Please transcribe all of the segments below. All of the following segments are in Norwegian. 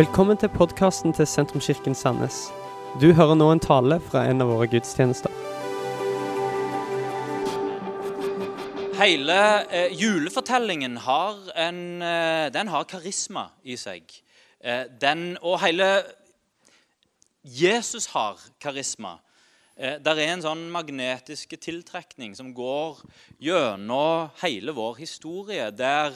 Velkommen til podkasten til Sentrumskirken Sandnes. Du hører nå en tale fra en av våre gudstjenester. Hele eh, julefortellingen har, en, eh, den har karisma i seg. Eh, den, og hele Jesus har karisma. Eh, der er en sånn magnetisk tiltrekning som går gjennom hele vår historie. Der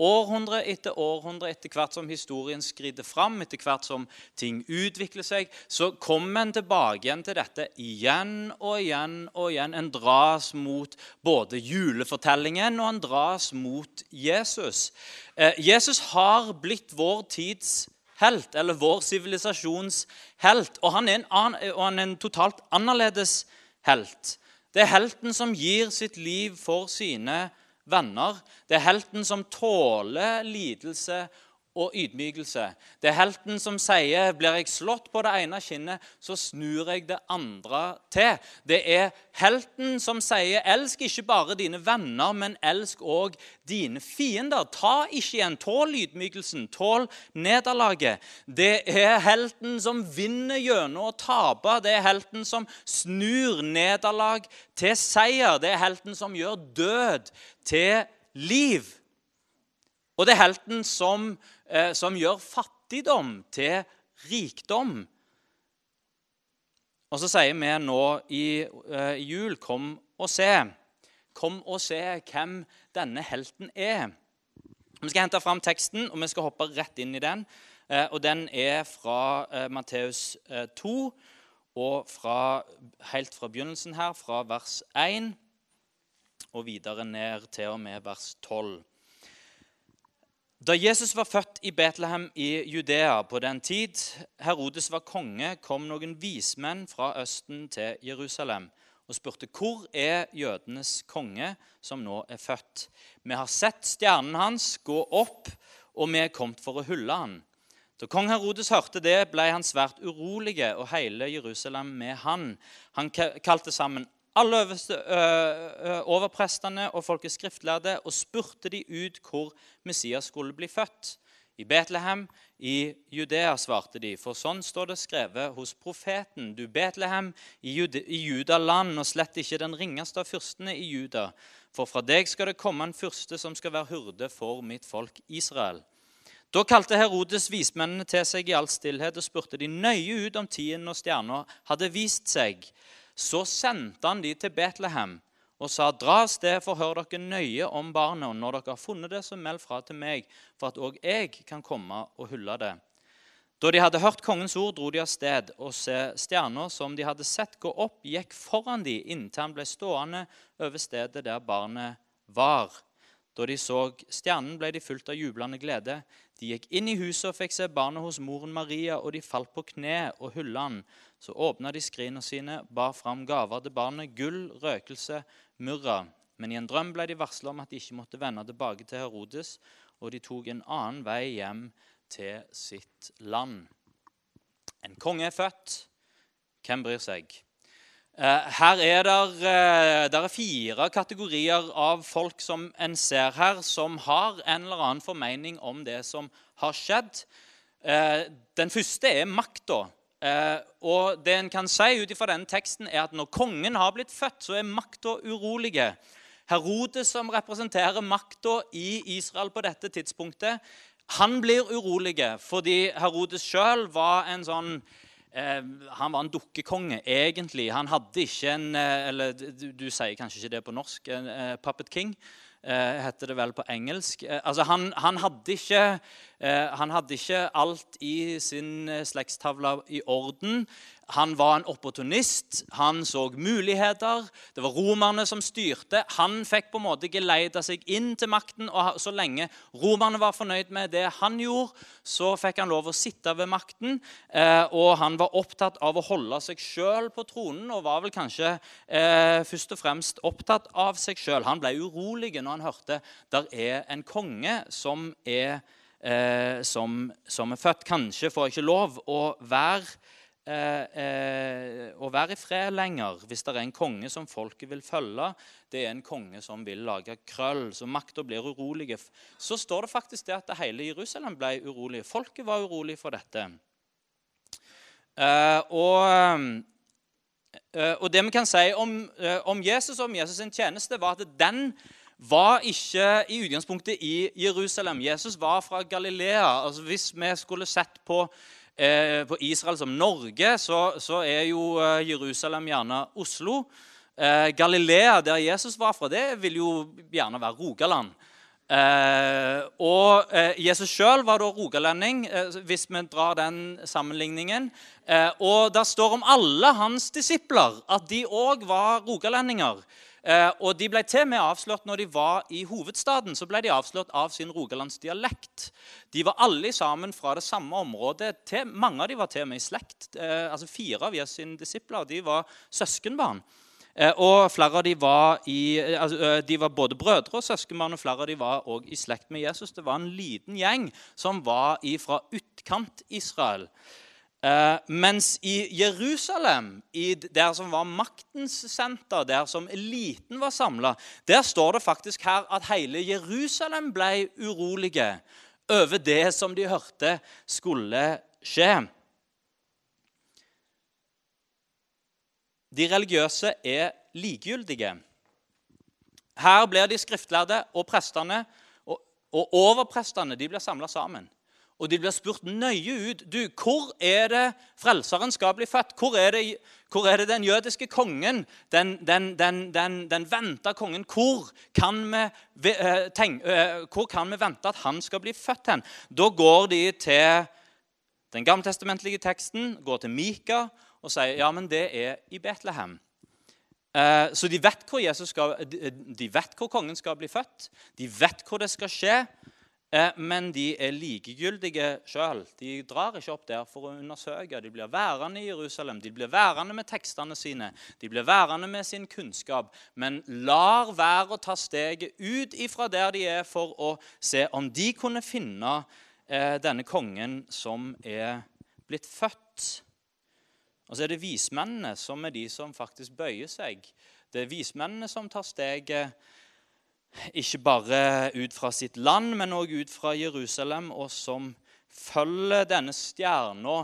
århundre etter århundre, etter hvert som historien skrider fram, etter hvert som ting utvikler seg, så kommer en tilbake igjen til dette igjen og igjen og igjen. En dras mot både julefortellingen og en dras mot Jesus. Eh, Jesus har blitt vår tids helt, eller vår sivilisasjons helt. Og han, en, og han er en totalt annerledes helt. Det er helten som gir sitt liv for sine venner. Det er helten som tåler lidelse og ydmykelse. Det er helten som sier 'Blir jeg slått på det ene kinnet, så snur jeg det andre til'. Det er helten som sier 'Elsk ikke bare dine venner, men elsk òg dine fiender'. Ta ikke igjen. Tål ydmykelsen. Tål nederlaget. Det er helten som vinner gjennom å tape. Det er helten som snur nederlag til seier. Det er helten som gjør død til liv. Og det er helten som som gjør fattigdom til rikdom. Og så sier vi nå i eh, jul 'Kom og se'. Kom og se hvem denne helten er. Vi skal hente fram teksten, og vi skal hoppe rett inn i den. Eh, og Den er fra eh, Matteus 2, eh, og fra, helt fra begynnelsen her, fra vers 1 og videre ned til og med vers 12. Da Jesus var født i Betlehem i Judea på den tid Herodes var konge, kom noen vismenn fra Østen til Jerusalem og spurte hvor er jødenes konge som nå er født. Vi har sett stjernen hans gå opp, og vi er kommet for å hylle han. Da kong Herodes hørte det, ble han svært urolig, og hele Jerusalem med han. Han kalte sammen alle øverste, overprestene og folkets skriftlærde og spurte de ut hvor Messias skulle bli født. I Betlehem i Judea, svarte de, for sånn står det skrevet hos profeten. Du Betlehem i, Jude, i Judaland, og slett ikke den ringeste av fyrstene i Juda. For fra deg skal det komme en fyrste som skal være hurde for mitt folk Israel. Da kalte Herodes vismennene til seg i all stillhet og spurte de nøye ut om tiden når stjerna hadde vist seg. Så sendte han de til Betlehem og sa, 'Dra av sted, for hør dere nøye om barnet.' 'Og når dere har funnet det, så meld fra til meg, for at òg jeg kan komme og hylle det.' Da de hadde hørt kongens ord, dro de av sted, og se stjerner som de hadde sett gå opp, gikk foran de inntil han ble stående over stedet der barnet var. Da de så stjernen, ble de fulgt av jublende glede. De gikk inn i huset og fikk se barnet hos moren Maria, og de falt på kne og hylla han. Så åpna de skrinene sine, bar fram gaver til barnet, gull, røkelse, murra. Men i en drøm ble de varsla om at de ikke måtte vende tilbake til Herodes, og de tok en annen vei hjem til sitt land. En konge er født. Hvem bryr seg? Eh, her er det der er fire kategorier av folk som en ser her, som har en eller annen formening om det som har skjedd. Eh, den første er makta. Eh, og det en kan si ut ifra denne teksten, er at når kongen har blitt født, så er makta urolige. Herodes, som representerer makta i Israel på dette tidspunktet, han blir urolig fordi Herodes sjøl var en sånn eh, han var en dukkekonge, egentlig. Han hadde ikke en eh, Eller du, du, sier kanskje ikke det på norsk. Eh, puppet king heter det vel på engelsk. Altså han, han, hadde ikke, han, hadde ikke, alt i sin eh, slektstavle i orden. Han var en opportunist. Han så muligheter. Det var romerne som styrte. Han fikk på en måte geleida seg inn til makten. og Så lenge romerne var fornøyd med det han gjorde, så fikk han lov å sitte ved makten. Eh, og han var opptatt av å holde seg sjøl på tronen og var vel kanskje eh, først og fremst opptatt av seg sjøl. Han ble urolig når han hørte der er en konge som er, eh, som, som er født. Kanskje får ikke lov å være eh, eh, å være i fred lenger hvis det er en konge som folket vil følge. Det er en konge som vil lage krøll, så makta blir urolige. Så står det faktisk det at hele Jerusalem ble urolig. Folket var urolig for dette. Eh, og, eh, og, det vi kan si om, eh, om Jesus og om Jesus' sin tjeneste, var at den var ikke i utgangspunktet i Jerusalem. Jesus var fra Galilea. Altså Hvis vi skulle sett på, eh, på Israel som Norge, så, så, er jo eh, Jerusalem gjerne Oslo. Eh, Galilea, der Jesus var fra, det vil jo gjerne være Rogaland. Eh, og eh, Jesus sjøl var da rogalending, eh, hvis vi drar den sammenligningen. og der står om alle hans disipler at de òg var rogalendinger. Eh, og De ble til med avslørt når de var i hovedstaden. så ble de avslørt av sin rogalandsdialekt. De var alle sammen fra det samme området. Til, mange av de var til med i slekt. Eh, altså Fire av Jesu disipler de var søskenbarn. Eh, og flere av de var, i, altså, de var både brødre og søskenbarn, og flere av de var også i slekt med Jesus. Det var en liten gjeng som var fra utkant-Israel. Uh, mens i Jerusalem, i der som var maktens senter, der som eliten var samla, der står det faktisk her at hele Jerusalem ble urolige over det som de hørte skulle skje. De religiøse er likegyldige. Her blir de skriftlærde og prestene og, og overprestene de blir samla sammen og de blir spurt nøye ut du, hvor er det frelseren skal bli født. Hvor er det, hvor er det den jødiske kongen, den, den, den, den, venta kongen hvor kan, vi, eh, tenk, eh, hvor kan vi vente at han skal bli født hen? Da går de til den gammeltestamentlige teksten, går til Mika og sier ja, men det er i Betlehem. Eh, så de vet, skal, de vet hvor kongen skal bli født. De vet hvor det skal skje. Eh, men de er likegyldige sjøl. De drar ikke opp der for å undersøke. De blir værende i Jerusalem, de blir værende med tekstene sine, de blir værende med sin kunnskap, men lar være å ta steget ut ifra der de er, for å se om de kunne finne eh, denne kongen som er blitt født. Og så er det vismennene som er de som faktisk bøyer seg. Det er vismennene som tar steget ikke bare ut fra sitt land, men òg ut fra Jerusalem, og som følger denne stjerna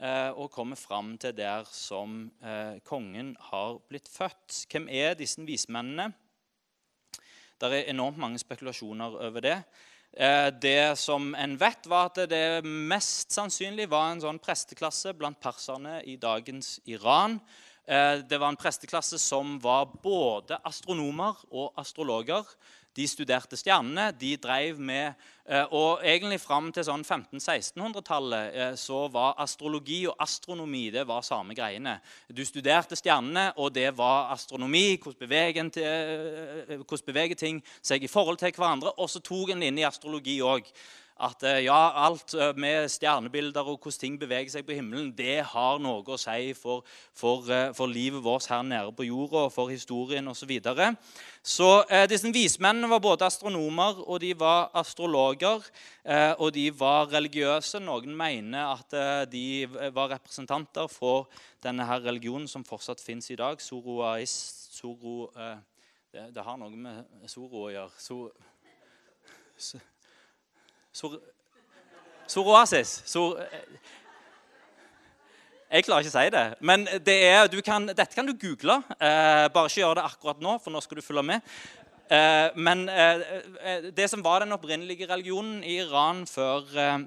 eh, og kommer fram til der som eh, kongen har blitt født. Hvem er disse vismennene? Det er enormt mange spekulasjoner over det. Eh, det som en vet, var at det mest sannsynlig var en sånn presteklasse blant perserne i dagens Iran det var en presteklasse som var både astronomer og astrologer. De studerte stjernene. de drev med, eh, Og egentlig fram til sånn 1500-1600-tallet eh, så var astrologi og astronomi det var samme greiene. Du studerte stjernene, og det var astronomi. Hvordan beveger, hvordan beveger ting seg i forhold til hverandre? Og så tok en inn i astrologi òg at eh, ja, alt eh, med stjernebilder og hvordan ting beveger seg på himmelen, det har noe å si for, for, eh, for livet vårt her nede på jorda, for historien osv. Så, videre. så eh, disse vismennene var både astronomer og de var astrologer. Eh, og de var religiøse. Noen mener at eh, de var representanter for denne her religionen som fortsatt fins i dag. Zoroaist, Zoro, det, det, har noe med Zoro å gjøre. So, so, Psoriasis. Sor jeg klarer ikke å si det. Men det er, kan, dette kan du google. Eh, bare ikke gjør det akkurat nå, for nå skal du følge med. Eh, men eh, eh det som var den opprinnelige religionen i Iran før, eh,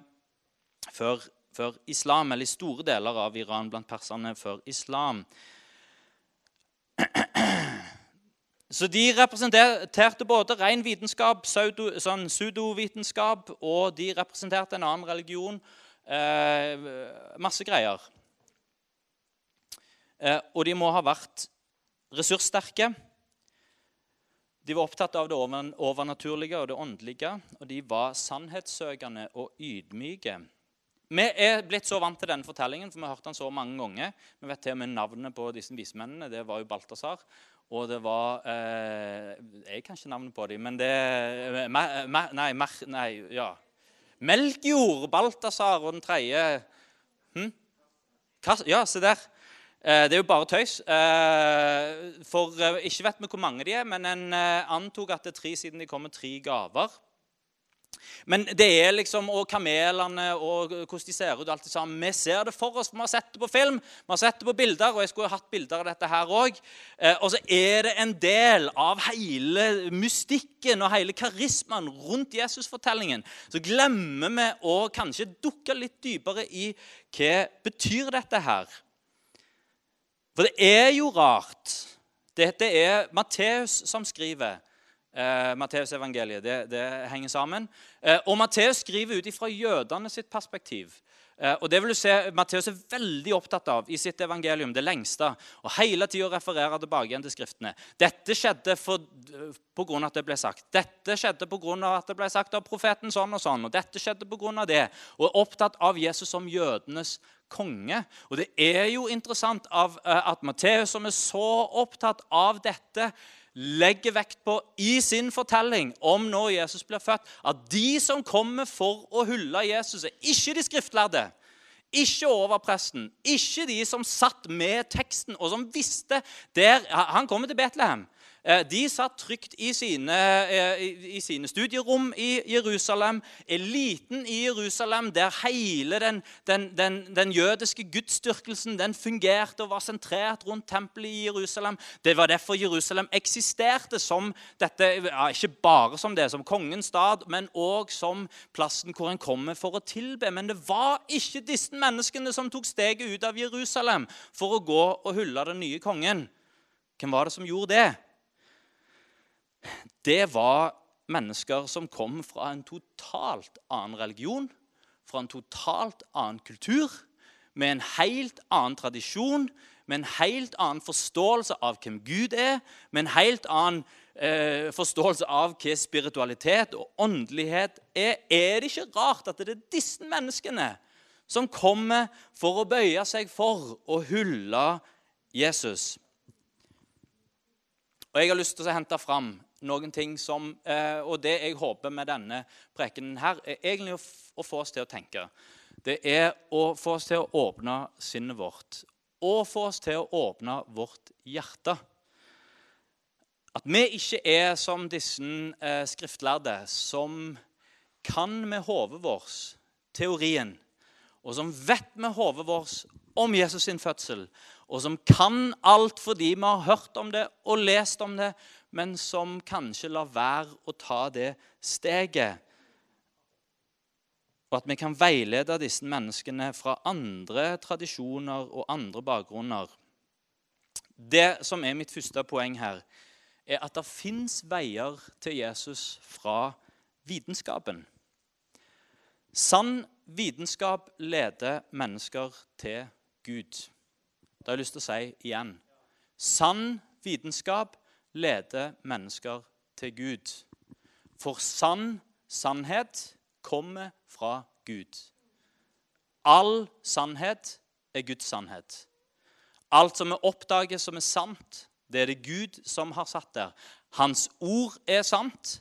før, før, islam, eller i store deler av Iran blant perserne før islam Så de representerte både ren vitenskap, sånn pseudovitenskap, og de representerte en annen religion. Eh, masse greier. Eh, og de må ha vært ressurssterke. De var opptatt av det overnaturlige og det åndelige, og de var sannhetssøkende og ydmyke. Vi er blitt så vant til denne fortellingen, for vi har hørt den så mange ganger. Vi vet til og med navnet på disse vismennene. Det var jo Balthazar. Og det var eh, Jeg kan ikke navnet på dem, men det mer, mer, Nei, mer, nei, ja. Melkjord, Balthazar og den tredje hm? Ja, se der. Eh, det er jo bare tøys. Eh, for eh, ikke vet vi hvor mange de er, men en antok at det er tre siden de kom med tre gaver. Men det er liksom, og kamelene og hvordan de ser ut alt det sammen. Vi ser det for oss, for vi har sett det på film, vi har sett det på bilder. Og jeg skulle hatt bilder av dette her òg. Og så er det en del av hele mystikken og hele karismaen rundt Jesusfortellingen. Så glemmer vi å kanskje dukke litt dypere i hva betyr dette her for det er jo rart. Dette er Matteus som skriver. Eh, Matteusevangeliet. Det, det henger sammen. Eh, og Matteus skriver ut ifra jødene sitt perspektiv. Eh, og det vil du se, Matteus er veldig opptatt av i sitt evangelium, det lengste. Og hele tida refererer tilbake igjen til Skriftene. Dette skjedde for, på grunn av at det ble sagt. Dette skjedde på grunn av at det ble sagt av profeten sånn og sånn. Og dette skjedde på grunn av det. Og er opptatt av Jesus som jødenes konge. Og det er jo interessant av, eh, at Matteus, som er så opptatt av dette, legger vekt på i sin fortelling om når Jesus blir født, at de som kommer for å hylle Jesus, er ikke de skriftlærde. Ikke overpresten, ikke de som satt med teksten og som visste der Han kommer til Betlehem. Eh, de satt trygt i sine, eh, i sine, studierom i Jerusalem. Eliten i Jerusalem, der hele den, den, den, den jødiske gudsdyrkelsen den fungerte og var sentrert rundt tempelet i Jerusalem. Det var derfor Jerusalem eksisterte som dette, ja, ikke bare som det, som kongens stad, men òg som plassen hvor en kommer for å tilbe. Men det var ikke disse menneskene som tok steget ut av Jerusalem for å gå og hylle den nye kongen. Hvem var det som gjorde det? Det var mennesker som kom fra en totalt annen religion, fra en totalt annen kultur, med en helt annen tradisjon, med en helt annen forståelse av hvem Gud er, med en helt annen eh, forståelse av hva spiritualitet og åndelighet er. Er det ikke rart at det er disse menneskene som kommer for å bøye seg for å hylle Jesus? Og Jeg har lyst til å hente fram noen ting som eh, Og det jeg håper med denne prekenen her, er egentlig å, å få oss til å tenke. Det er å få oss til å åpne sinnet vårt. Og få oss til å åpne vårt hjerte. At vi ikke er som disse eh, skriftlærde som kan med hodet vårt teorien, og som vet med hodet vårt om Jesus sin fødsel, og som kan alt fordi vi har hørt om det og lest om det, men som kanskje lar være å ta det steget. Og at vi kan veilede disse menneskene fra andre tradisjoner og andre bakgrunner. Det som er mitt første poeng her, er at det fins veier til Jesus fra vitenskapen. Sann vitenskap leder mennesker til Gud. Det har jeg lyst til å si igjen. Sann vitenskap leder mennesker til Gud. For sann sannhet kommer fra Gud. All sannhet er Guds sannhet. Alt som vi oppdager som er sant, det er det Gud som har satt der. Hans ord er sant.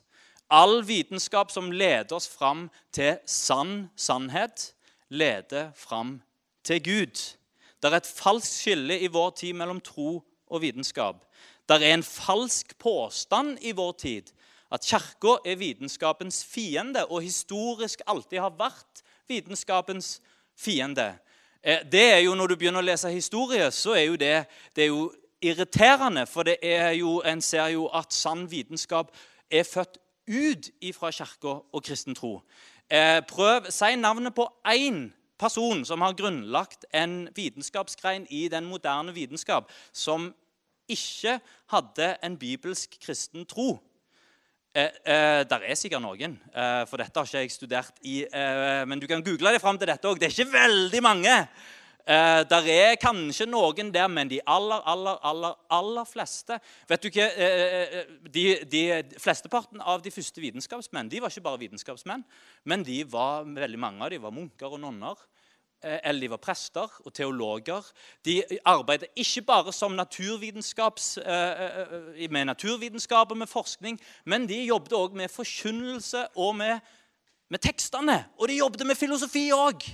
All vitenskap som leder oss fram til sann sannhet, leder fram til Gud. Det er et falskt skille i vår tid mellom tro og vitenskap. Det er en falsk påstand i vår tid at Kirka er vitenskapens fiende og historisk alltid har vært vitenskapens fiende. Eh, det er jo, Når du begynner å lese historie, så er jo det, det er jo irriterende. For det er jo, en ser jo at sann vitenskap er født ut fra Kirka og kristen tro. Eh, prøv, Si navnet på én person som har grunnlagt en vitenskapsgrein i den moderne vitenskap, som ikke hadde en bibelsk kristen tro. Eh, eh, der er sikkert noen, eh, for dette har ikke jeg studert i. Eh, men du kan google det fram til dette òg. Det er ikke veldig mange. Eh, der er kanskje noen der, men de aller, aller, aller, aller fleste Vet du ikke, eh, de, de, Flesteparten av de første vitenskapsmenn de var ikke bare vitenskapsmenn, men de var, veldig mange av dem var munker og nonner. Eh, eller de var prester og teologer. De arbeidet ikke bare eh, eh, med naturvitenskap og med forskning, men de jobbet òg med forkynnelse og med, med, tekstene. Og de jobbet med filosofi òg.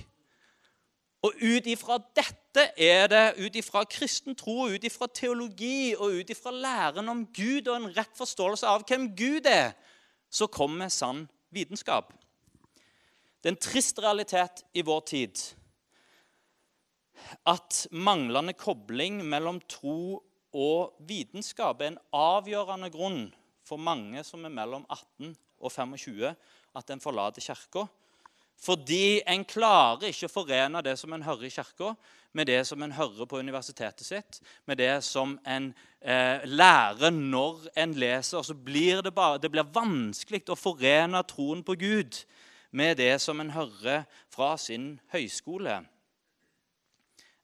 Og ut ifra dette er det, ut ifra kristen tro, ut ifra teologi og ut ifra læren om Gud og en rett forståelse av hvem Gud er, så kommer sann vitenskap. Det er en trist realitet i vår tid at manglende kobling mellom tro og vitenskap er en avgjørende grunn for mange som er mellom 18 og 25, at en forlater kirka fordi en klarer ikke å forene det som en hører i kirka, med det som en hører på universitetet sitt, med det som en eh, lærer når en leser. Så blir det, bare, det blir vanskelig å forene troen på Gud med det som en hører fra sin høyskole.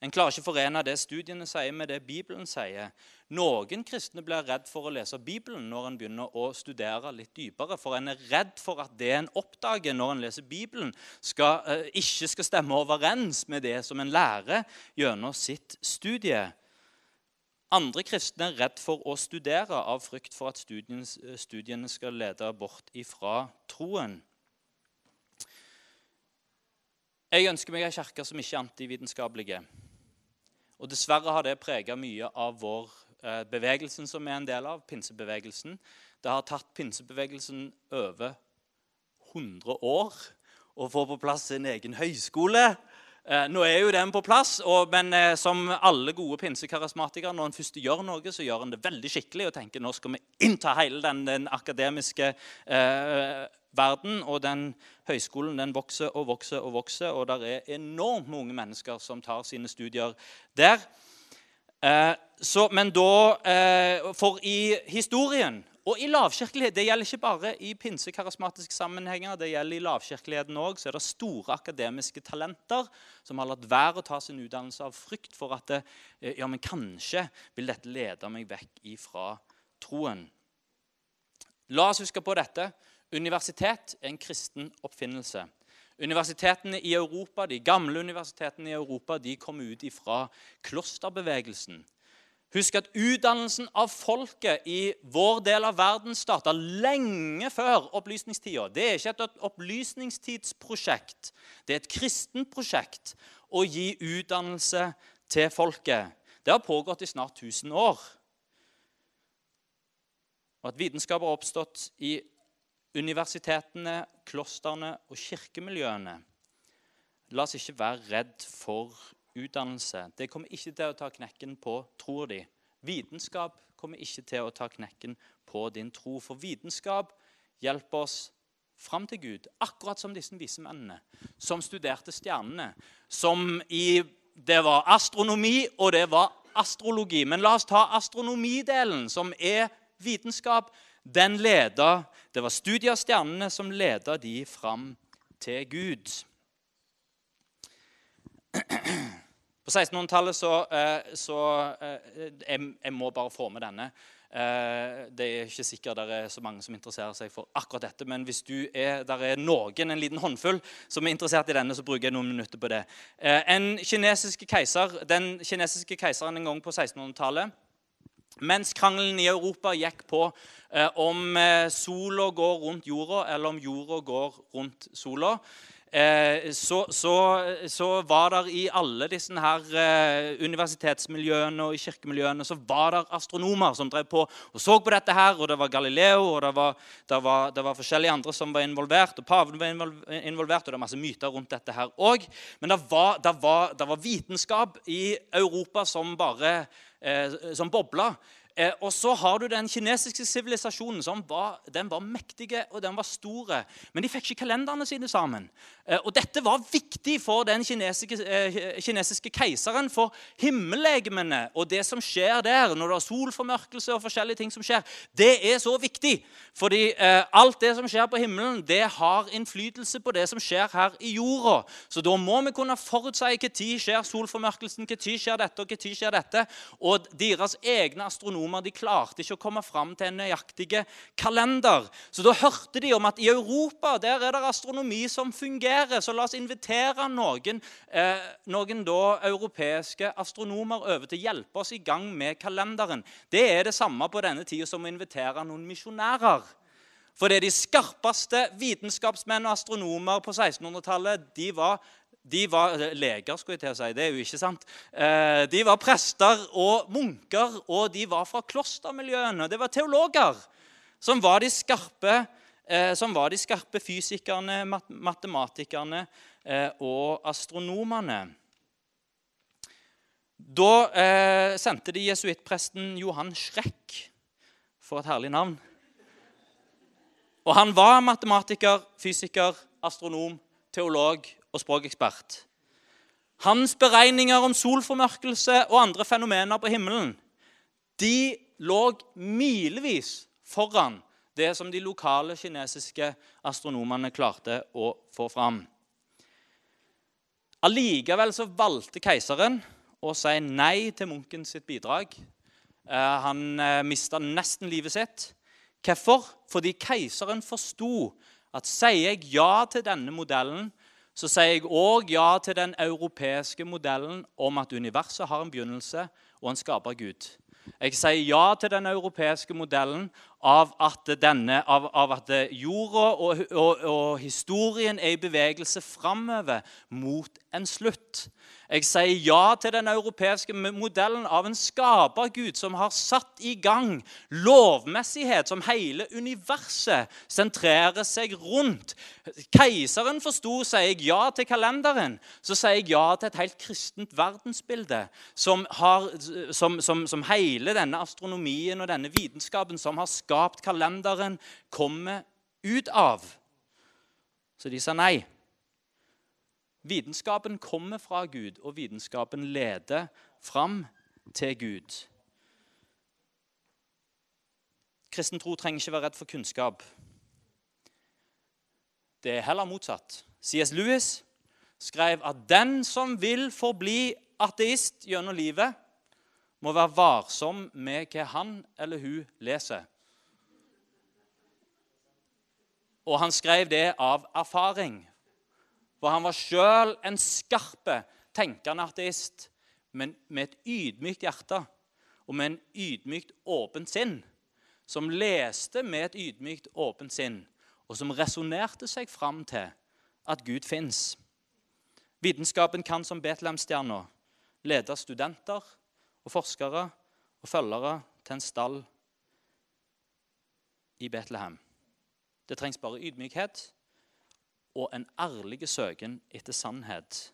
En klarer ikke å forene det studiene sier, med det Bibelen sier. Noen kristne blir redd for å lese Bibelen når en begynner å studere litt dypere. For en er redd for at det en oppdager når en leser Bibelen, skal, eh, ikke skal stemme overens med det som en lærer gjennom sitt studie. Andre kristne er redd for å studere av frykt for at studiene, studiene skal lede bort ifra troen. Jeg ønsker meg ei kirke som ikke er antivitenskapelige. Og Dessverre har det prega mye av vår eh, bevegelsen som er en del av, pinsebevegelsen. Det har tatt pinsebevegelsen over 100 år å få på plass sin egen høyskole. Eh, nå er jo den på plass, og, men eh, som alle gode pinsekarismatikere, når en først gjør noe, så gjør en det veldig skikkelig og tenker nå skal vi innta hele den, den akademiske eh, verden. Og den høyskolen den vokser og vokser og vokser, og det er enormt mange mennesker som tar sine studier der. Eh, så, men da eh, For i historien og i lavkirkelighet Det gjelder ikke bare i pinsekarismatiske sammenhenger. det gjelder i lavkirkeligheten også, Så er det store akademiske talenter som har latt være å ta sin utdannelse av frykt for at det, eh, ja, men kanskje vil dette lede meg vekk ifra troen. La oss huske på dette. Universitet er en kristen oppfinnelse. Universitetene i Europa, De gamle universitetene i Europa de kom ut fra klosterbevegelsen. Husk at utdannelsen av folket i vår del av verden starta lenge før opplysningstida. Det er ikke et opplysningstidsprosjekt. Det er et kristent prosjekt å gi utdannelse til folket. Det har pågått i snart 1000 år. Og At vitenskap har oppstått i universitetene, klostrene og kirkemiljøene. La oss ikke være redd for utdannelse. Det kommer ikke til å ta knekken på troa di. Vitenskap kommer ikke til å ta knekken på din tro. For vitenskap hjelper oss fram til Gud, akkurat som disse vise mennene som studerte stjernene. Som i Det var astronomi, og det var astrologi. Men la oss ta astronomidelen, som er vitenskap den leda, Det var studiet av stjernene som leda de fram til Gud. På 1600-tallet så, eh, så eh, jeg, jeg, må bare få med denne. Eh, det er ikke sikkert det er så mange som interesserer seg for akkurat dette. Men hvis du er, der er noen, en liten håndfull, som er interessert i denne, så bruker jeg noen minutter på det. En kinesiske keiser, Den kinesiske keiseren en gang på 1600-tallet mens krangelen i Europa gikk på eh, om eh, sola går rundt jorda, eller om jorda går rundt sola, eh, så, så, så, var det i alle disse her eh, universitetsmiljøene og i kirkemiljøene så var det astronomer som drev på og så på dette. her, og Det var Galileo og det var, det var, det var forskjellige andre som var involvert. og Paven var involvert, og det er masse myter rundt dette her òg. Men det var, var, var, vitenskap i Europa som bare som bobla. Eh, og så har du den kinesiske sivilisasjonen. som var, Den var mektige og den var store. Men de fikk ikke kalenderne sine sammen. Eh, og dette var viktig for den kinesiske, eh, kinesiske keiseren. For himmellegemene og det som skjer der, når det er solformørkelse og forskjellige ting som skjer, det er så viktig. Fordi eh, alt det som skjer på himmelen, det har innflytelse på det som skjer her i jorda. Så da må vi kunne forutsi når skjer solformørkelsen, når skjer dette og når skjer dette. Og deres egne astronomer astronomer de klarte ikke å komme fram til en nøyaktig kalender. Så da hørte de om at i Europa der er det astronomi som fungerer. Så la oss invitere noen, eh, noen da europeiske astronomer over til å hjelpe oss i gang med kalenderen. Det er det samme på denne tida som å invitere noen misjonærer. For det er de skarpeste vitenskapsmenn og astronomer på 1600-tallet de var De var leger, skulle jeg til å si. Det er jo ikke sant. Eh, de var prester og munker, og de var fra klostermiljøene. Det var teologer som var de skarpe, eh, var de skarpe fysikerne, matematikerne eh, og astronomene. Da eh, sendte de jesuittpresten Johan Schreck For et herlig navn. Og han var matematiker, fysiker, astronom, teolog og språkekspert. Hans beregninger om solformørkelse og andre fenomener på himmelen de lå milevis foran det som de lokale kinesiske astronomene klarte å få fram. Allikevel så valgte keiseren å si nei til munken sitt bidrag. Eh, han eh, mista nesten livet sitt. Hvorfor? Fordi keiseren forsto at sier jeg ja til denne modellen, så sier jeg òg ja til den europeiske modellen om at universet har en begynnelse og en skaper Gud. Jeg sier ja til den europeiske modellen av at, denne, av, av at jorda og, og, og historien er i bevegelse framover mot en slutt. Jeg sier ja til den europeiske modellen av en skapergud som har satt i gang lovmessighet som hele universet sentrerer seg rundt. Keiseren forsto, sier jeg ja til kalenderen. Så sier jeg ja til et helt kristent verdensbilde som, har, som, som, som hele denne astronomien og denne vitenskapen som har skapt kalenderen, kommer ut av. Så de sa nei. Vitenskapen kommer fra Gud, og vitenskapen leder fram til Gud. Kristen tro trenger ikke være redd for kunnskap. Det er heller motsatt. C.S. Lewis skrev at den som vil forbli ateist gjennom livet, må være varsom med hva han eller hun leser. Og han skrev det av erfaring. For han var sjøl en skarpe, tenkende ateist, men med et ydmykt hjerte og med en ydmykt åpent sinn. Som leste med et ydmykt åpent sinn, og som resonnerte seg fram til at Gud fins. Vitenskapen kan som Betlehemstjerna lede studenter og forskere og følgere til en stall i Betlehem. Det trengs bare ydmykhet og en ærlig søken etter sannhet.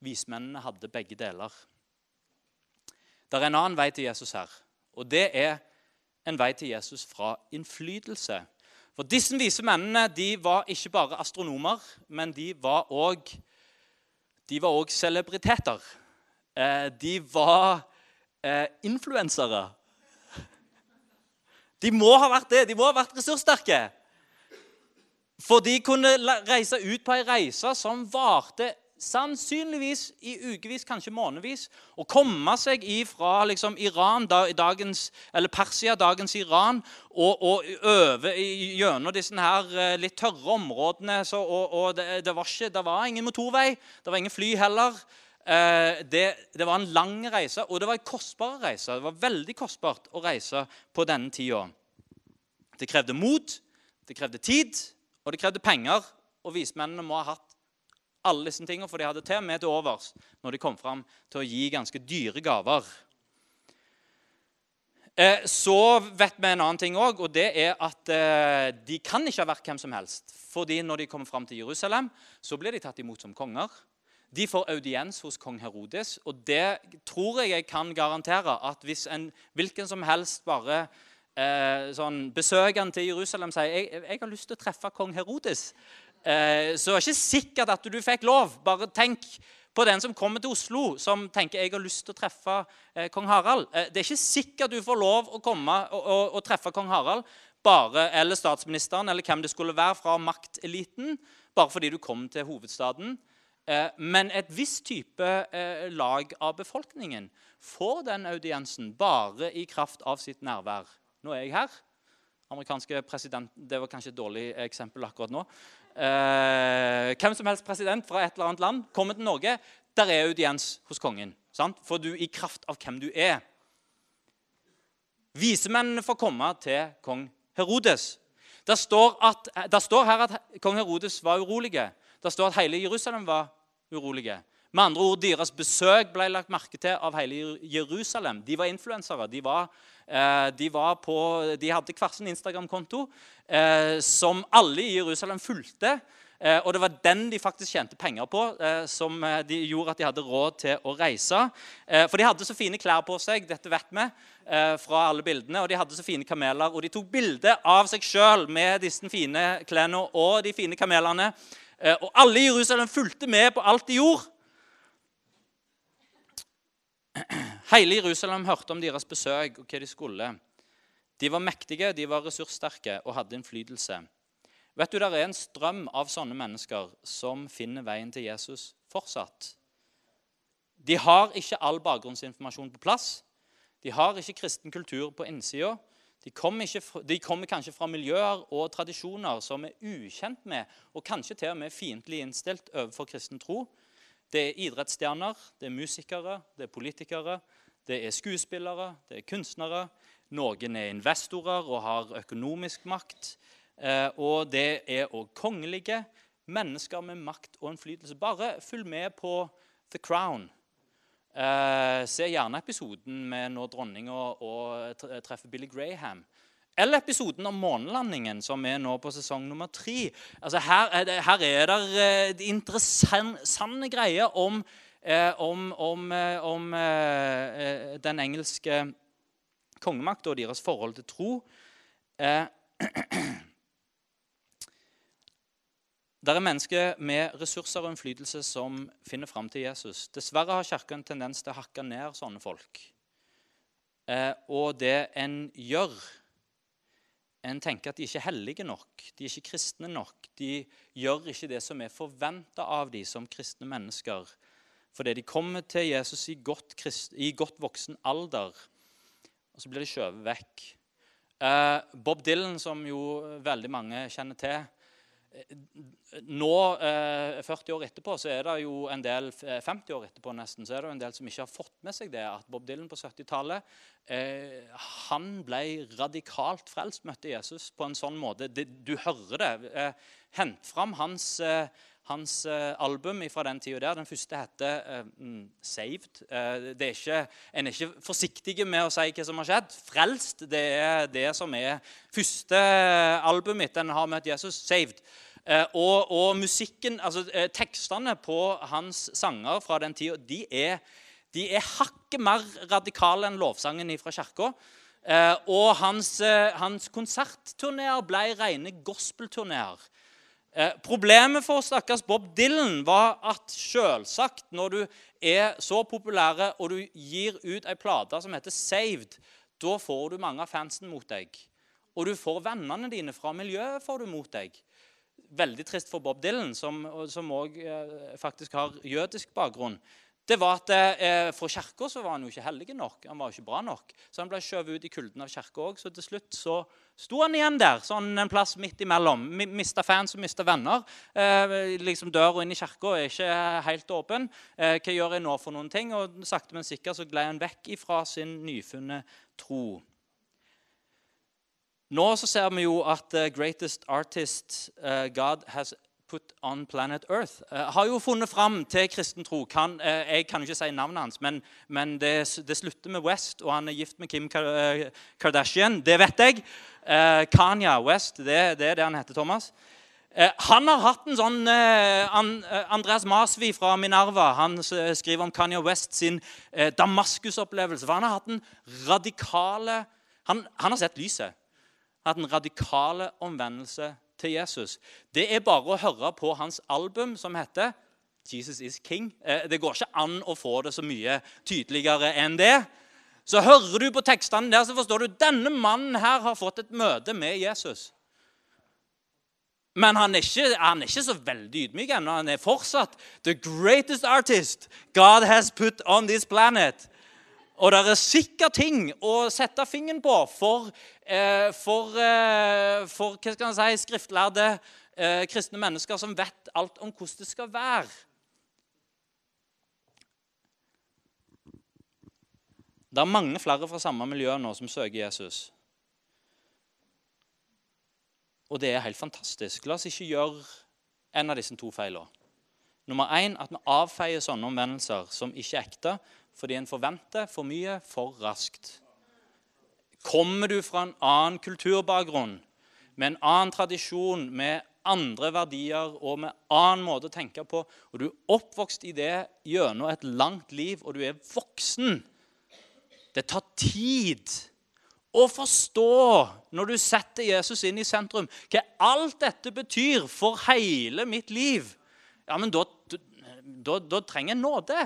Vismennene hadde begge deler. Det er en annen vei til Jesus her, og det er en vei til Jesus fra innflytelse. For disse vise mennene de var ikke bare astronomer, men de var òg de var òg celebriteter. Eh, de var eh, influensere. De må ha vært det. De må ha vært ressurssterke. For de kunne reise ut på ei reise som varte sannsynligvis i ukevis, kanskje månedsvis. Å komme seg ifra liksom, Iran, dagens, eller Persia, dagens Iran, og, og over gjennom disse her eh, litt tørre områdene. Så, og, og det, det, var ikke, det, var ingen motorvei, det var ingen fly heller. Eh, det, det, var en lang reise, og det var en kostbar reise. Det var veldig kostbart å reise på denne tida. Det krevde mot, det krevde tid. Og det krevde penger, og vismennene må ha hatt alle disse tingene, for de hadde til med til overs når de kom fram til å gi ganske dyre gaver. Eh, så vet vi en annen ting òg, og det er at eh, de kan ikke ha vært hvem som helst. fordi når de kommer fram til Jerusalem, så blir de tatt imot som konger. De får audiens hos kong Herodes, og det tror jeg jeg kan garantere at hvis en hvilken som helst bare eh, sånn, besøkende til Jerusalem sier jeg, jeg har lyst til å treffe kong Herodes. Eh, så det er ikke sikkert at du fikk lov. Bare tenk på den som kommer til Oslo, som tenker jeg har lyst til å treffe eh, kong Harald. Eh, det er ikke sikkert du får lov å komme og, og, og, treffe kong Harald bare, eller statsministeren eller hvem det skulle være fra makteliten, bare fordi du kom til hovedstaden. Eh, men et visst type eh, lag av befolkningen får den audiensen bare i kraft av sitt nærvær. Nå er jeg her. Amerikanske president, Det var kanskje et dårlig eksempel akkurat nå. Eh, hvem som helst president fra et eller annet land kommer til Norge. Der er audiens hos kongen. Sant? For du i kraft av hvem du er. Visemennene får komme til kong Herodes. Det står, at, det står her at kong Herodes var urolig. Det står at hele Jerusalem var urolige. Med andre ord, Deres besøk ble lagt merke til av hele Jerusalem. De var influensere. De, eh, de, de, hadde hver sin Instagram-konto eh, som alle i Jerusalem fulgte. Eh, og det var den de faktisk tjente penger på, eh, som eh, de gjorde at de hadde råd til å reise. Eh, for de hadde så fine klær på seg, dette vet vi fra alle bildene. Og de hadde så fine kameler, og de tok bilde av seg sjøl med disse fine klærne og de fine kamelene. og alle i Jerusalem fulgte med på alt de gjorde. Hele Jerusalem hørte om deres besøk og hva de skulle. De var mektige, de var ressurssterke og hadde innflytelse. Vet du, Det er en strøm av sånne mennesker som finner veien til Jesus fortsatt. De har ikke all bakgrunnsinformasjon på plass. De har ikke kristen kultur på innsida. De kommer, de kommer, kanskje fra miljøer og tradisjoner som er ukjent med, og kanskje til og med fiendtlig innstilt overfor kristen tro. Det er idrettsstjerner, det er musikere, det er politikere, det er skuespillere, det er kunstnere. Noen er investorer og har økonomisk makt. Eh, og det er òg kongelige mennesker med makt og innflytelse. Bare følg med på The Crown. Eh, se gjerne episoden med når dronninga treffer Billy Graham. Eller episoden om månelandingen, som er nå på sesong nummer tre. Altså, her, er det, her er det uh, interessante greier om, uh, om, om, uh, om den engelske kongemakta og deres forhold til tro. Det er mennesker med ressurser og innflytelse som finner fram til Jesus. Dessverre har Kirka en tendens til å hakke ned sånne folk. og det en gjør en tenker at de ikke er hellige nok, de er ikke kristne nok. De gjør ikke det som er forventa av dem som kristne mennesker. Fordi de kommer til Jesus i godt, krist, i godt voksen alder, og så blir de skjøvet vekk. Eh, Bob Dylan, som jo veldig mange kjenner til, nå, 40 eh, år etterpå, så er det jo en del 50 eh, år etterpå nesten, så er det jo en del som ikke har fått med seg det at Bob Dylan på 70-tallet eh, han ble radikalt frelst, møtte Jesus på en sånn måte. Du hører det. Hent fram hans, hans eh, album fra den tida der. Den første heter mm, 'Saved'. det er ikke, en er ikke forsiktig med å si hva som har skjedd. 'Frelst' det er det som er første albumet mitt. en har møtt Jesus. 'Saved'. Eh, og, og, musikken, altså eh, tekstene på hans sanger fra den tida, de er, de er hakket mer radikale enn lovsangen fra kirka. Eh, og hans, hans konsertturneer ble rene gospelturneer. Problemet for stakkars Bob Dylan var at selvsagt, når du er så populære og du gir ut ei plate som heter 'Saved', da får du mange av fansen mot deg. Og du får vennene dine fra miljøet får du mot deg veldig trist for Bob Dylan, som òg eh, faktisk har jødisk bakgrunn, det var at eh, For kirka var han jo ikke hellig nok. Han var ikke bra nok. Så han ble skjøvet ut i kulden av kirka òg. Så til slutt så sto han igjen der, sånn en plass midt imellom. Mista fans og mista venner. Eh, liksom Døra inn i kirka er ikke helt åpen. Eh, hva gjør jeg nå for noen ting? Og sakte, men sikkert så gled han vekk ifra sin nyfunne tro. Nå så ser vi jo at the greatest artist uh, God has put on planet Earth, uh, har jo funnet fram til kristen tro. Kan, uh, jeg kan ikke si navnet hans, men, men det, det, slutter med West, og han er gift med Kim Kardashian. Det vet jeg. Kanya West, det, det, er det han heter, Thomas. Han har hatt en sånn Andreas Masvi fra Minerva han skriver om Kanya West sin Damaskus-opplevelse. for Han har hatt en radikale han, han har sett lyset hatt en radikale omvendelse til Jesus. Det er bare å høre på hans album som heter 'Jesus is King'. Eh, det går ikke an å få det så mye tydeligere enn det. Så hører du på tekstene der, så forstår du denne mannen her har fått et møte med Jesus. Men han er ikke, han er ikke så veldig ydmyk ennå. Han er fortsatt 'the greatest artist God has put on this planet'. Og det er sikkert ting å sette fingeren på for Eh, for, eh, for hva skal si, skriftlærde eh, kristne mennesker som vet alt om hvordan det skal være. Det er mange flere fra samme miljø nå som søker Jesus. Og det er helt fantastisk. La oss ikke gjøre en av disse to feilene. Nummer én at vi avfeier sånne omvendelser som ikke er ekte, fordi en forventer for mye for raskt. Kommer du fra en annen kulturbakgrunn, med en annen tradisjon, med andre verdier og med annen måte å tenke på, og du er oppvokst i det gjennom et langt liv, og du er voksen Det tar tid å forstå, når du setter Jesus inn i sentrum, hva alt dette betyr for hele mitt liv. Ja, men da, da, da trenger jeg nåde.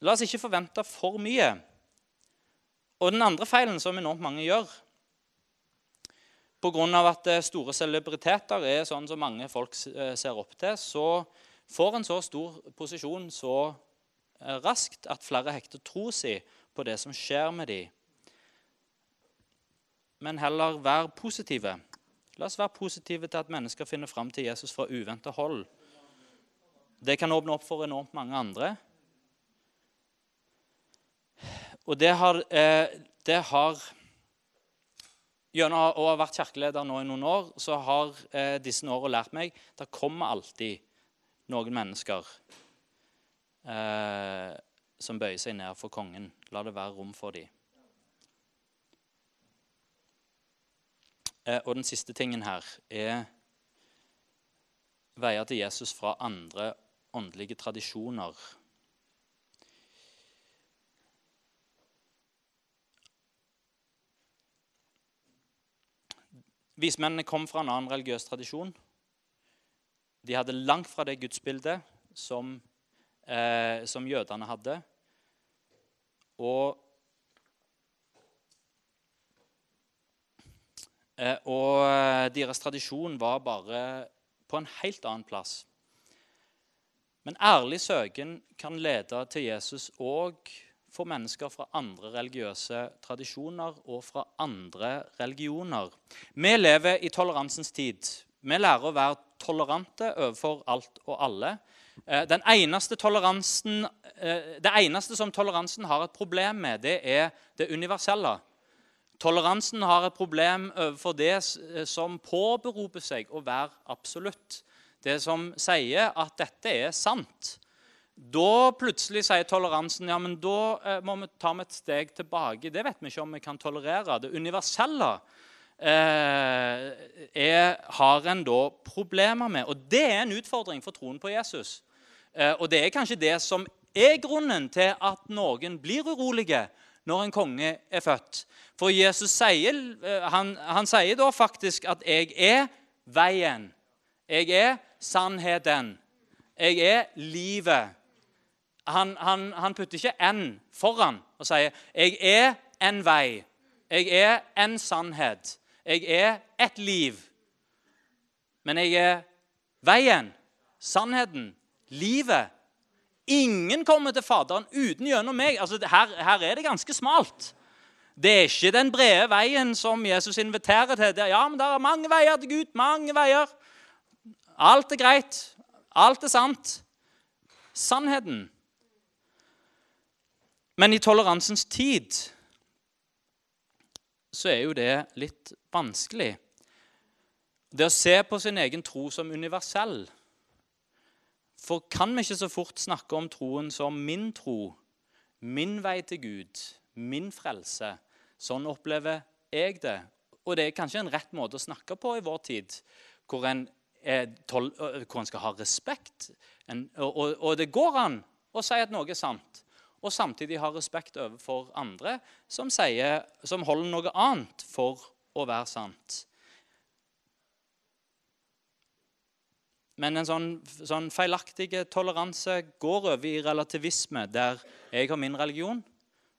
La oss ikke forvente for mye. Og den andre feilen som enormt mange gjør, pga. at eh, store celebriteter er sånn som mange folk eh, ser opp til, så får en så stor posisjon så eh, raskt at flere hekter tro si på det som skjer med dem. Men heller være positive. La oss være positive til at mennesker finner fram til Jesus fra uventa hold. Det kan åpne opp for enormt mange andre. Og det har, det har Gjennom å ha vært kirkeleder nå i noen år så har eh, disse årene lært meg det kommer alltid noen mennesker eh, som bøyer seg ned for kongen. La det være rom for dem. Eh, og den siste tingen her er veier til Jesus fra andre åndelige tradisjoner. Vismennene kom fra en annen religiøs tradisjon. De hadde langt fra det gudsbildet som, eh, som jødene hadde. Og, eh, og eh, deres tradisjon var bare på en helt annen plass. Men ærlig søken kan lede til Jesus òg for mennesker fra andre religiøse tradisjoner og fra andre religioner. Vi lever i toleransens tid. Vi lærer å være tolerante overfor alt og alle. Eh, den eneste eh, det eneste som toleransen har et problem med, det er det universelle. Toleransen har et problem overfor det eh, som påberoper seg å være absolutt. Det som sier at dette er sant. Da plutselig sier toleransen ja, men da eh, må vi ta med et steg tilbake. Det vet vi ikke om vi kan tolerere. Det universelle eh, er, har en da problemer med. Og det er en utfordring for troen på Jesus. Eh, og det er kanskje det som er grunnen til at noen blir urolige når en konge er født. For Jesus sier, eh, han, han sier da faktisk at 'jeg er veien'. Jeg er sannheten. Jeg er livet han, han, han putter ikke 'en' foran og sier 'jeg er en vei', 'jeg er en sannhet', 'jeg er et liv'. Men jeg er veien, sannheten, livet. Ingen kommer til Faderen uten gjennom meg. Altså, her, her, er det ganske smalt. Det er ikke den brede veien som Jesus inviterer til. Det, ja, men det er mange veier til Gud. Mange veier. Alt er greit. Alt er sant. Sannheten men i toleransens tid så er jo det litt vanskelig. Det å se på sin egen tro som universell. For kan vi ikke så fort snakke om troen som min tro, min vei til Gud, min frelse? Sånn opplever jeg det. Og det er kanskje en rett måte å snakke på i vår tid, hvor en, hvor en skal ha respekt. En, og, og, det går an å si at noe er sant og samtidig ha respekt overfor andre som, sier, som holder noe annet for å være sant. Men en sånn, sånn feilaktig toleranse går over i relativisme, der jeg har min religion,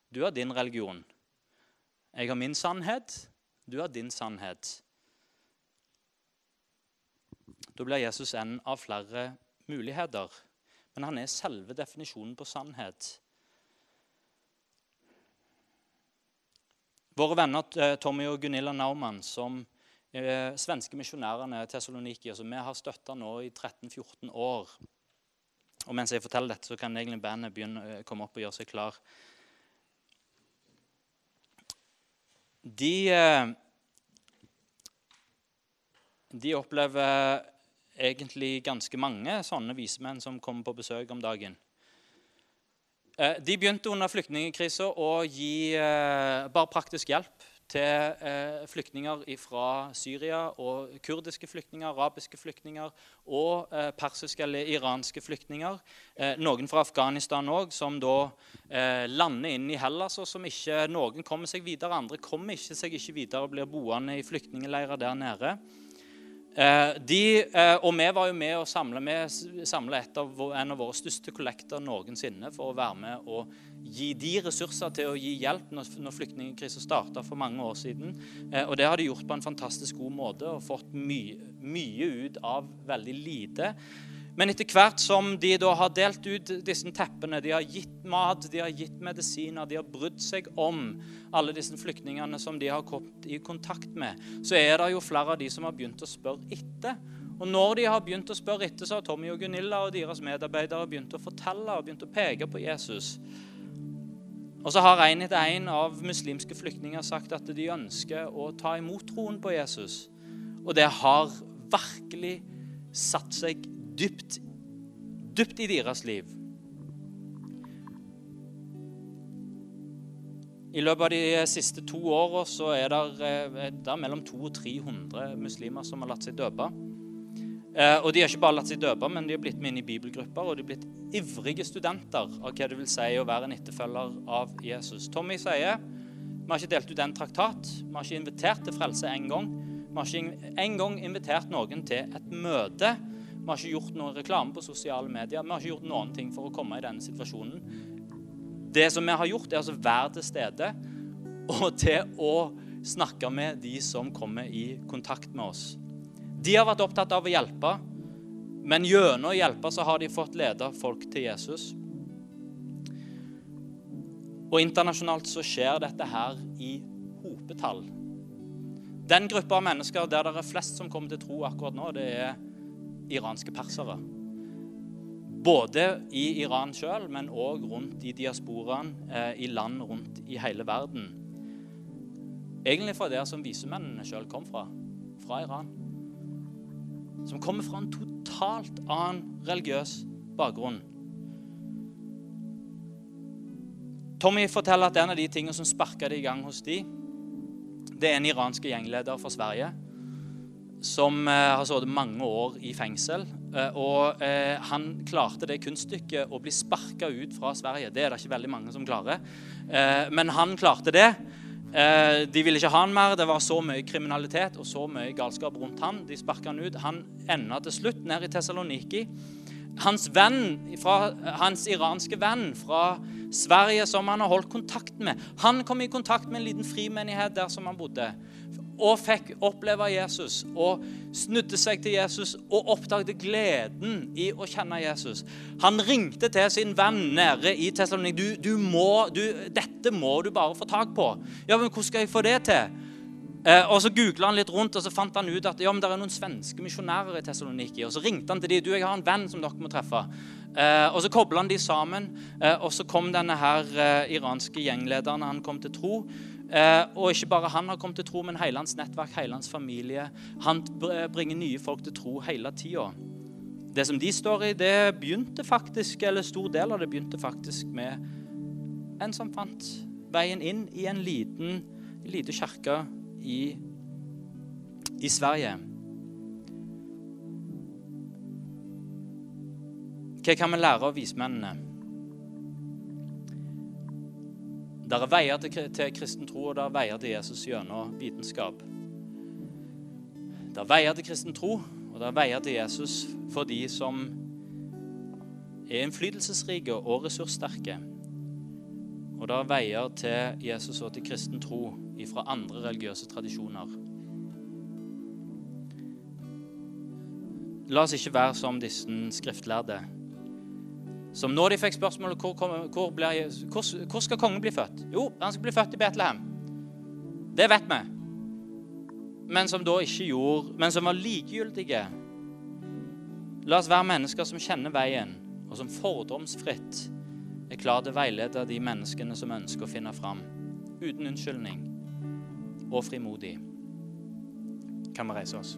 du har din religion. Jeg har min sannhet, du har din sannhet. Da blir Jesus en av flere muligheter. Men han er selve definisjonen på sannhet. Våre venner eh, Tommy og Gunilla Naumann, som eh, svenske misjonærene Tessaloniki, altså, vi har støtta nå i 13-14 år. Og Mens jeg forteller dette, så kan egentlig bandet begynne å eh, komme opp og gjøre seg klar. De, eh, de opplever egentlig ganske mange sånne vismenn som kommer på besøk om dagen. Eh, de begynte under flyktningkrisa å gi eh, bare praktisk hjelp til eh, flyktninger fra Syria og kurdiske flyktninger, arabiske flyktninger og persiske eller iranske flyktninger. Noen fra Afghanistan òg, som da lander inn i Hellas, og som ikke Noen kommer seg videre, andre kommer ikke seg ikke videre og blir boende i flyktningleirer der nede. Eh, de, eh, og vi var jo med samle, med, samle av, en av våre største kollekter noensinne for å være med og gi de ressurser til å gi hjelp når, når flyktningkrisen starta for mange år siden. Eh, og det har de gjort på en fantastisk god måte og fått mye, mye ut av veldig lite. Men etter hvert som de da har delt ut disse teppene, de har gitt mat, de har gitt medisiner, de har brydd seg om alle disse flyktningene som de har kommet i kontakt med, så er det jo flere av de som har begynt å spørre etter. Og når de har begynt å spørre etter, så har Tommy og Gunilla og deres medarbeidere begynt å fortelle og begynt å peke på Jesus. Og så har en etter en av muslimske flyktninger sagt at de ønsker å ta imot troen på Jesus. Og det har virkelig satt seg dypt, dypt i deres liv. I løpet av de siste to åra er det, eh, det er mellom 200 og 300 muslimer som har latt seg døpe. Eh, og de har ikke bare latt seg døpe, men de har blitt med inn i bibelgrupper. Og de har blitt ivrige studenter av hva det vil si å være en etterfølger av Jesus. Tommy sier vi har ikke delt ut en traktat, vi har ikke invitert til frelse en gang. Vi har ikke en gang invitert noen til et møte. Vi har ikke gjort noen reklame på sosiale medier. Vi har ikke gjort noen ting for å komme i denne situasjonen. Det som vi har gjort, er altså være til stede og til å snakke med de som kommer i kontakt med oss. De har vært opptatt av å hjelpe, men gjennom å hjelpe så har de fått lede folk til Jesus. Og internasjonalt så skjer dette her i hopetall. Den gruppa av mennesker der det er flest som kommer til tro akkurat nå, det er iranske persere. Både i Iran sjøl, men òg rundt i diasporaen eh, i land rundt i hele verden. Egentlig fra der som visemennene sjøl kom fra. Fra Iran som kommer fra en totalt annen religiøs bakgrunn. Tommy forteller at en av de tingene som sparka det i gang hos de, det er en iransk gjengleder fra Sverige som eh, har sittet mange år i fengsel. Eh, og eh, han klarte det kunststykket å bli sparka ut fra Sverige. Det er det ikke veldig mange som klarer. Men han klarte det. De ville ikke ha han mer. Det var så mye kriminalitet og så mye galskap rundt han. De sparka han ut. Han enda til slutt ned i Tessaloniki. Hans venn, fra, hans iranske venn fra Sverige som han har holdt kontakt med, han kom i kontakt med en liten frimenighet der som han bodde og fikk oppleve Jesus og snudde seg til Jesus og oppdaget gleden i å kjenne Jesus. Han ringte til sin venn nede i Tessalonik. Du, du må, du, 'Dette må du bare få tak på.' Ja, men hvordan skal jeg få det til? Eh, og Så googla han litt rundt og så fant han ut at ja, men det er noen svenske misjonærer i Tessaloniki. Og så ringte han til de, du, jeg har en venn som dere må treffe. Eh, og Så kobla han de sammen, eh, og så kom denne her eh, iranske gjenglederen han kom til tro. Eh, og ikke bare han har kommet til tro, men hele hans nettverk, hele hans familie. Han bringer nye folk til tro hele tida. Det som de står i, det begynte faktisk, eller stor del av det begynte faktisk med en som fant veien inn i en liten, lite kirke i, i Sverige. Hva kan vi lære av vismennene? Det er veier til, til kristen tro, og der er veier til Jesus gjennom vitenskap. Det er veier til kristen tro, og det er veier til Jesus for de som er innflytelsesrike og ressurssterke. Og det er veier til Jesus og til kristen tro fra andre religiøse tradisjoner. La oss ikke være som disse skriftlærde som når de fikk spørsmålet hvor, hvor, hvor, hvor skal kongen bli født? Jo, han skal bli født i Betlehem. Det vet vi. Men som da ikke gjorde Men som var likegyldige. La oss være mennesker som kjenner veien, og som fordomsfritt er klar til å veilede de menneskene som ønsker å finne fram. Uten unnskyldning og frimodig. Kan vi reise oss?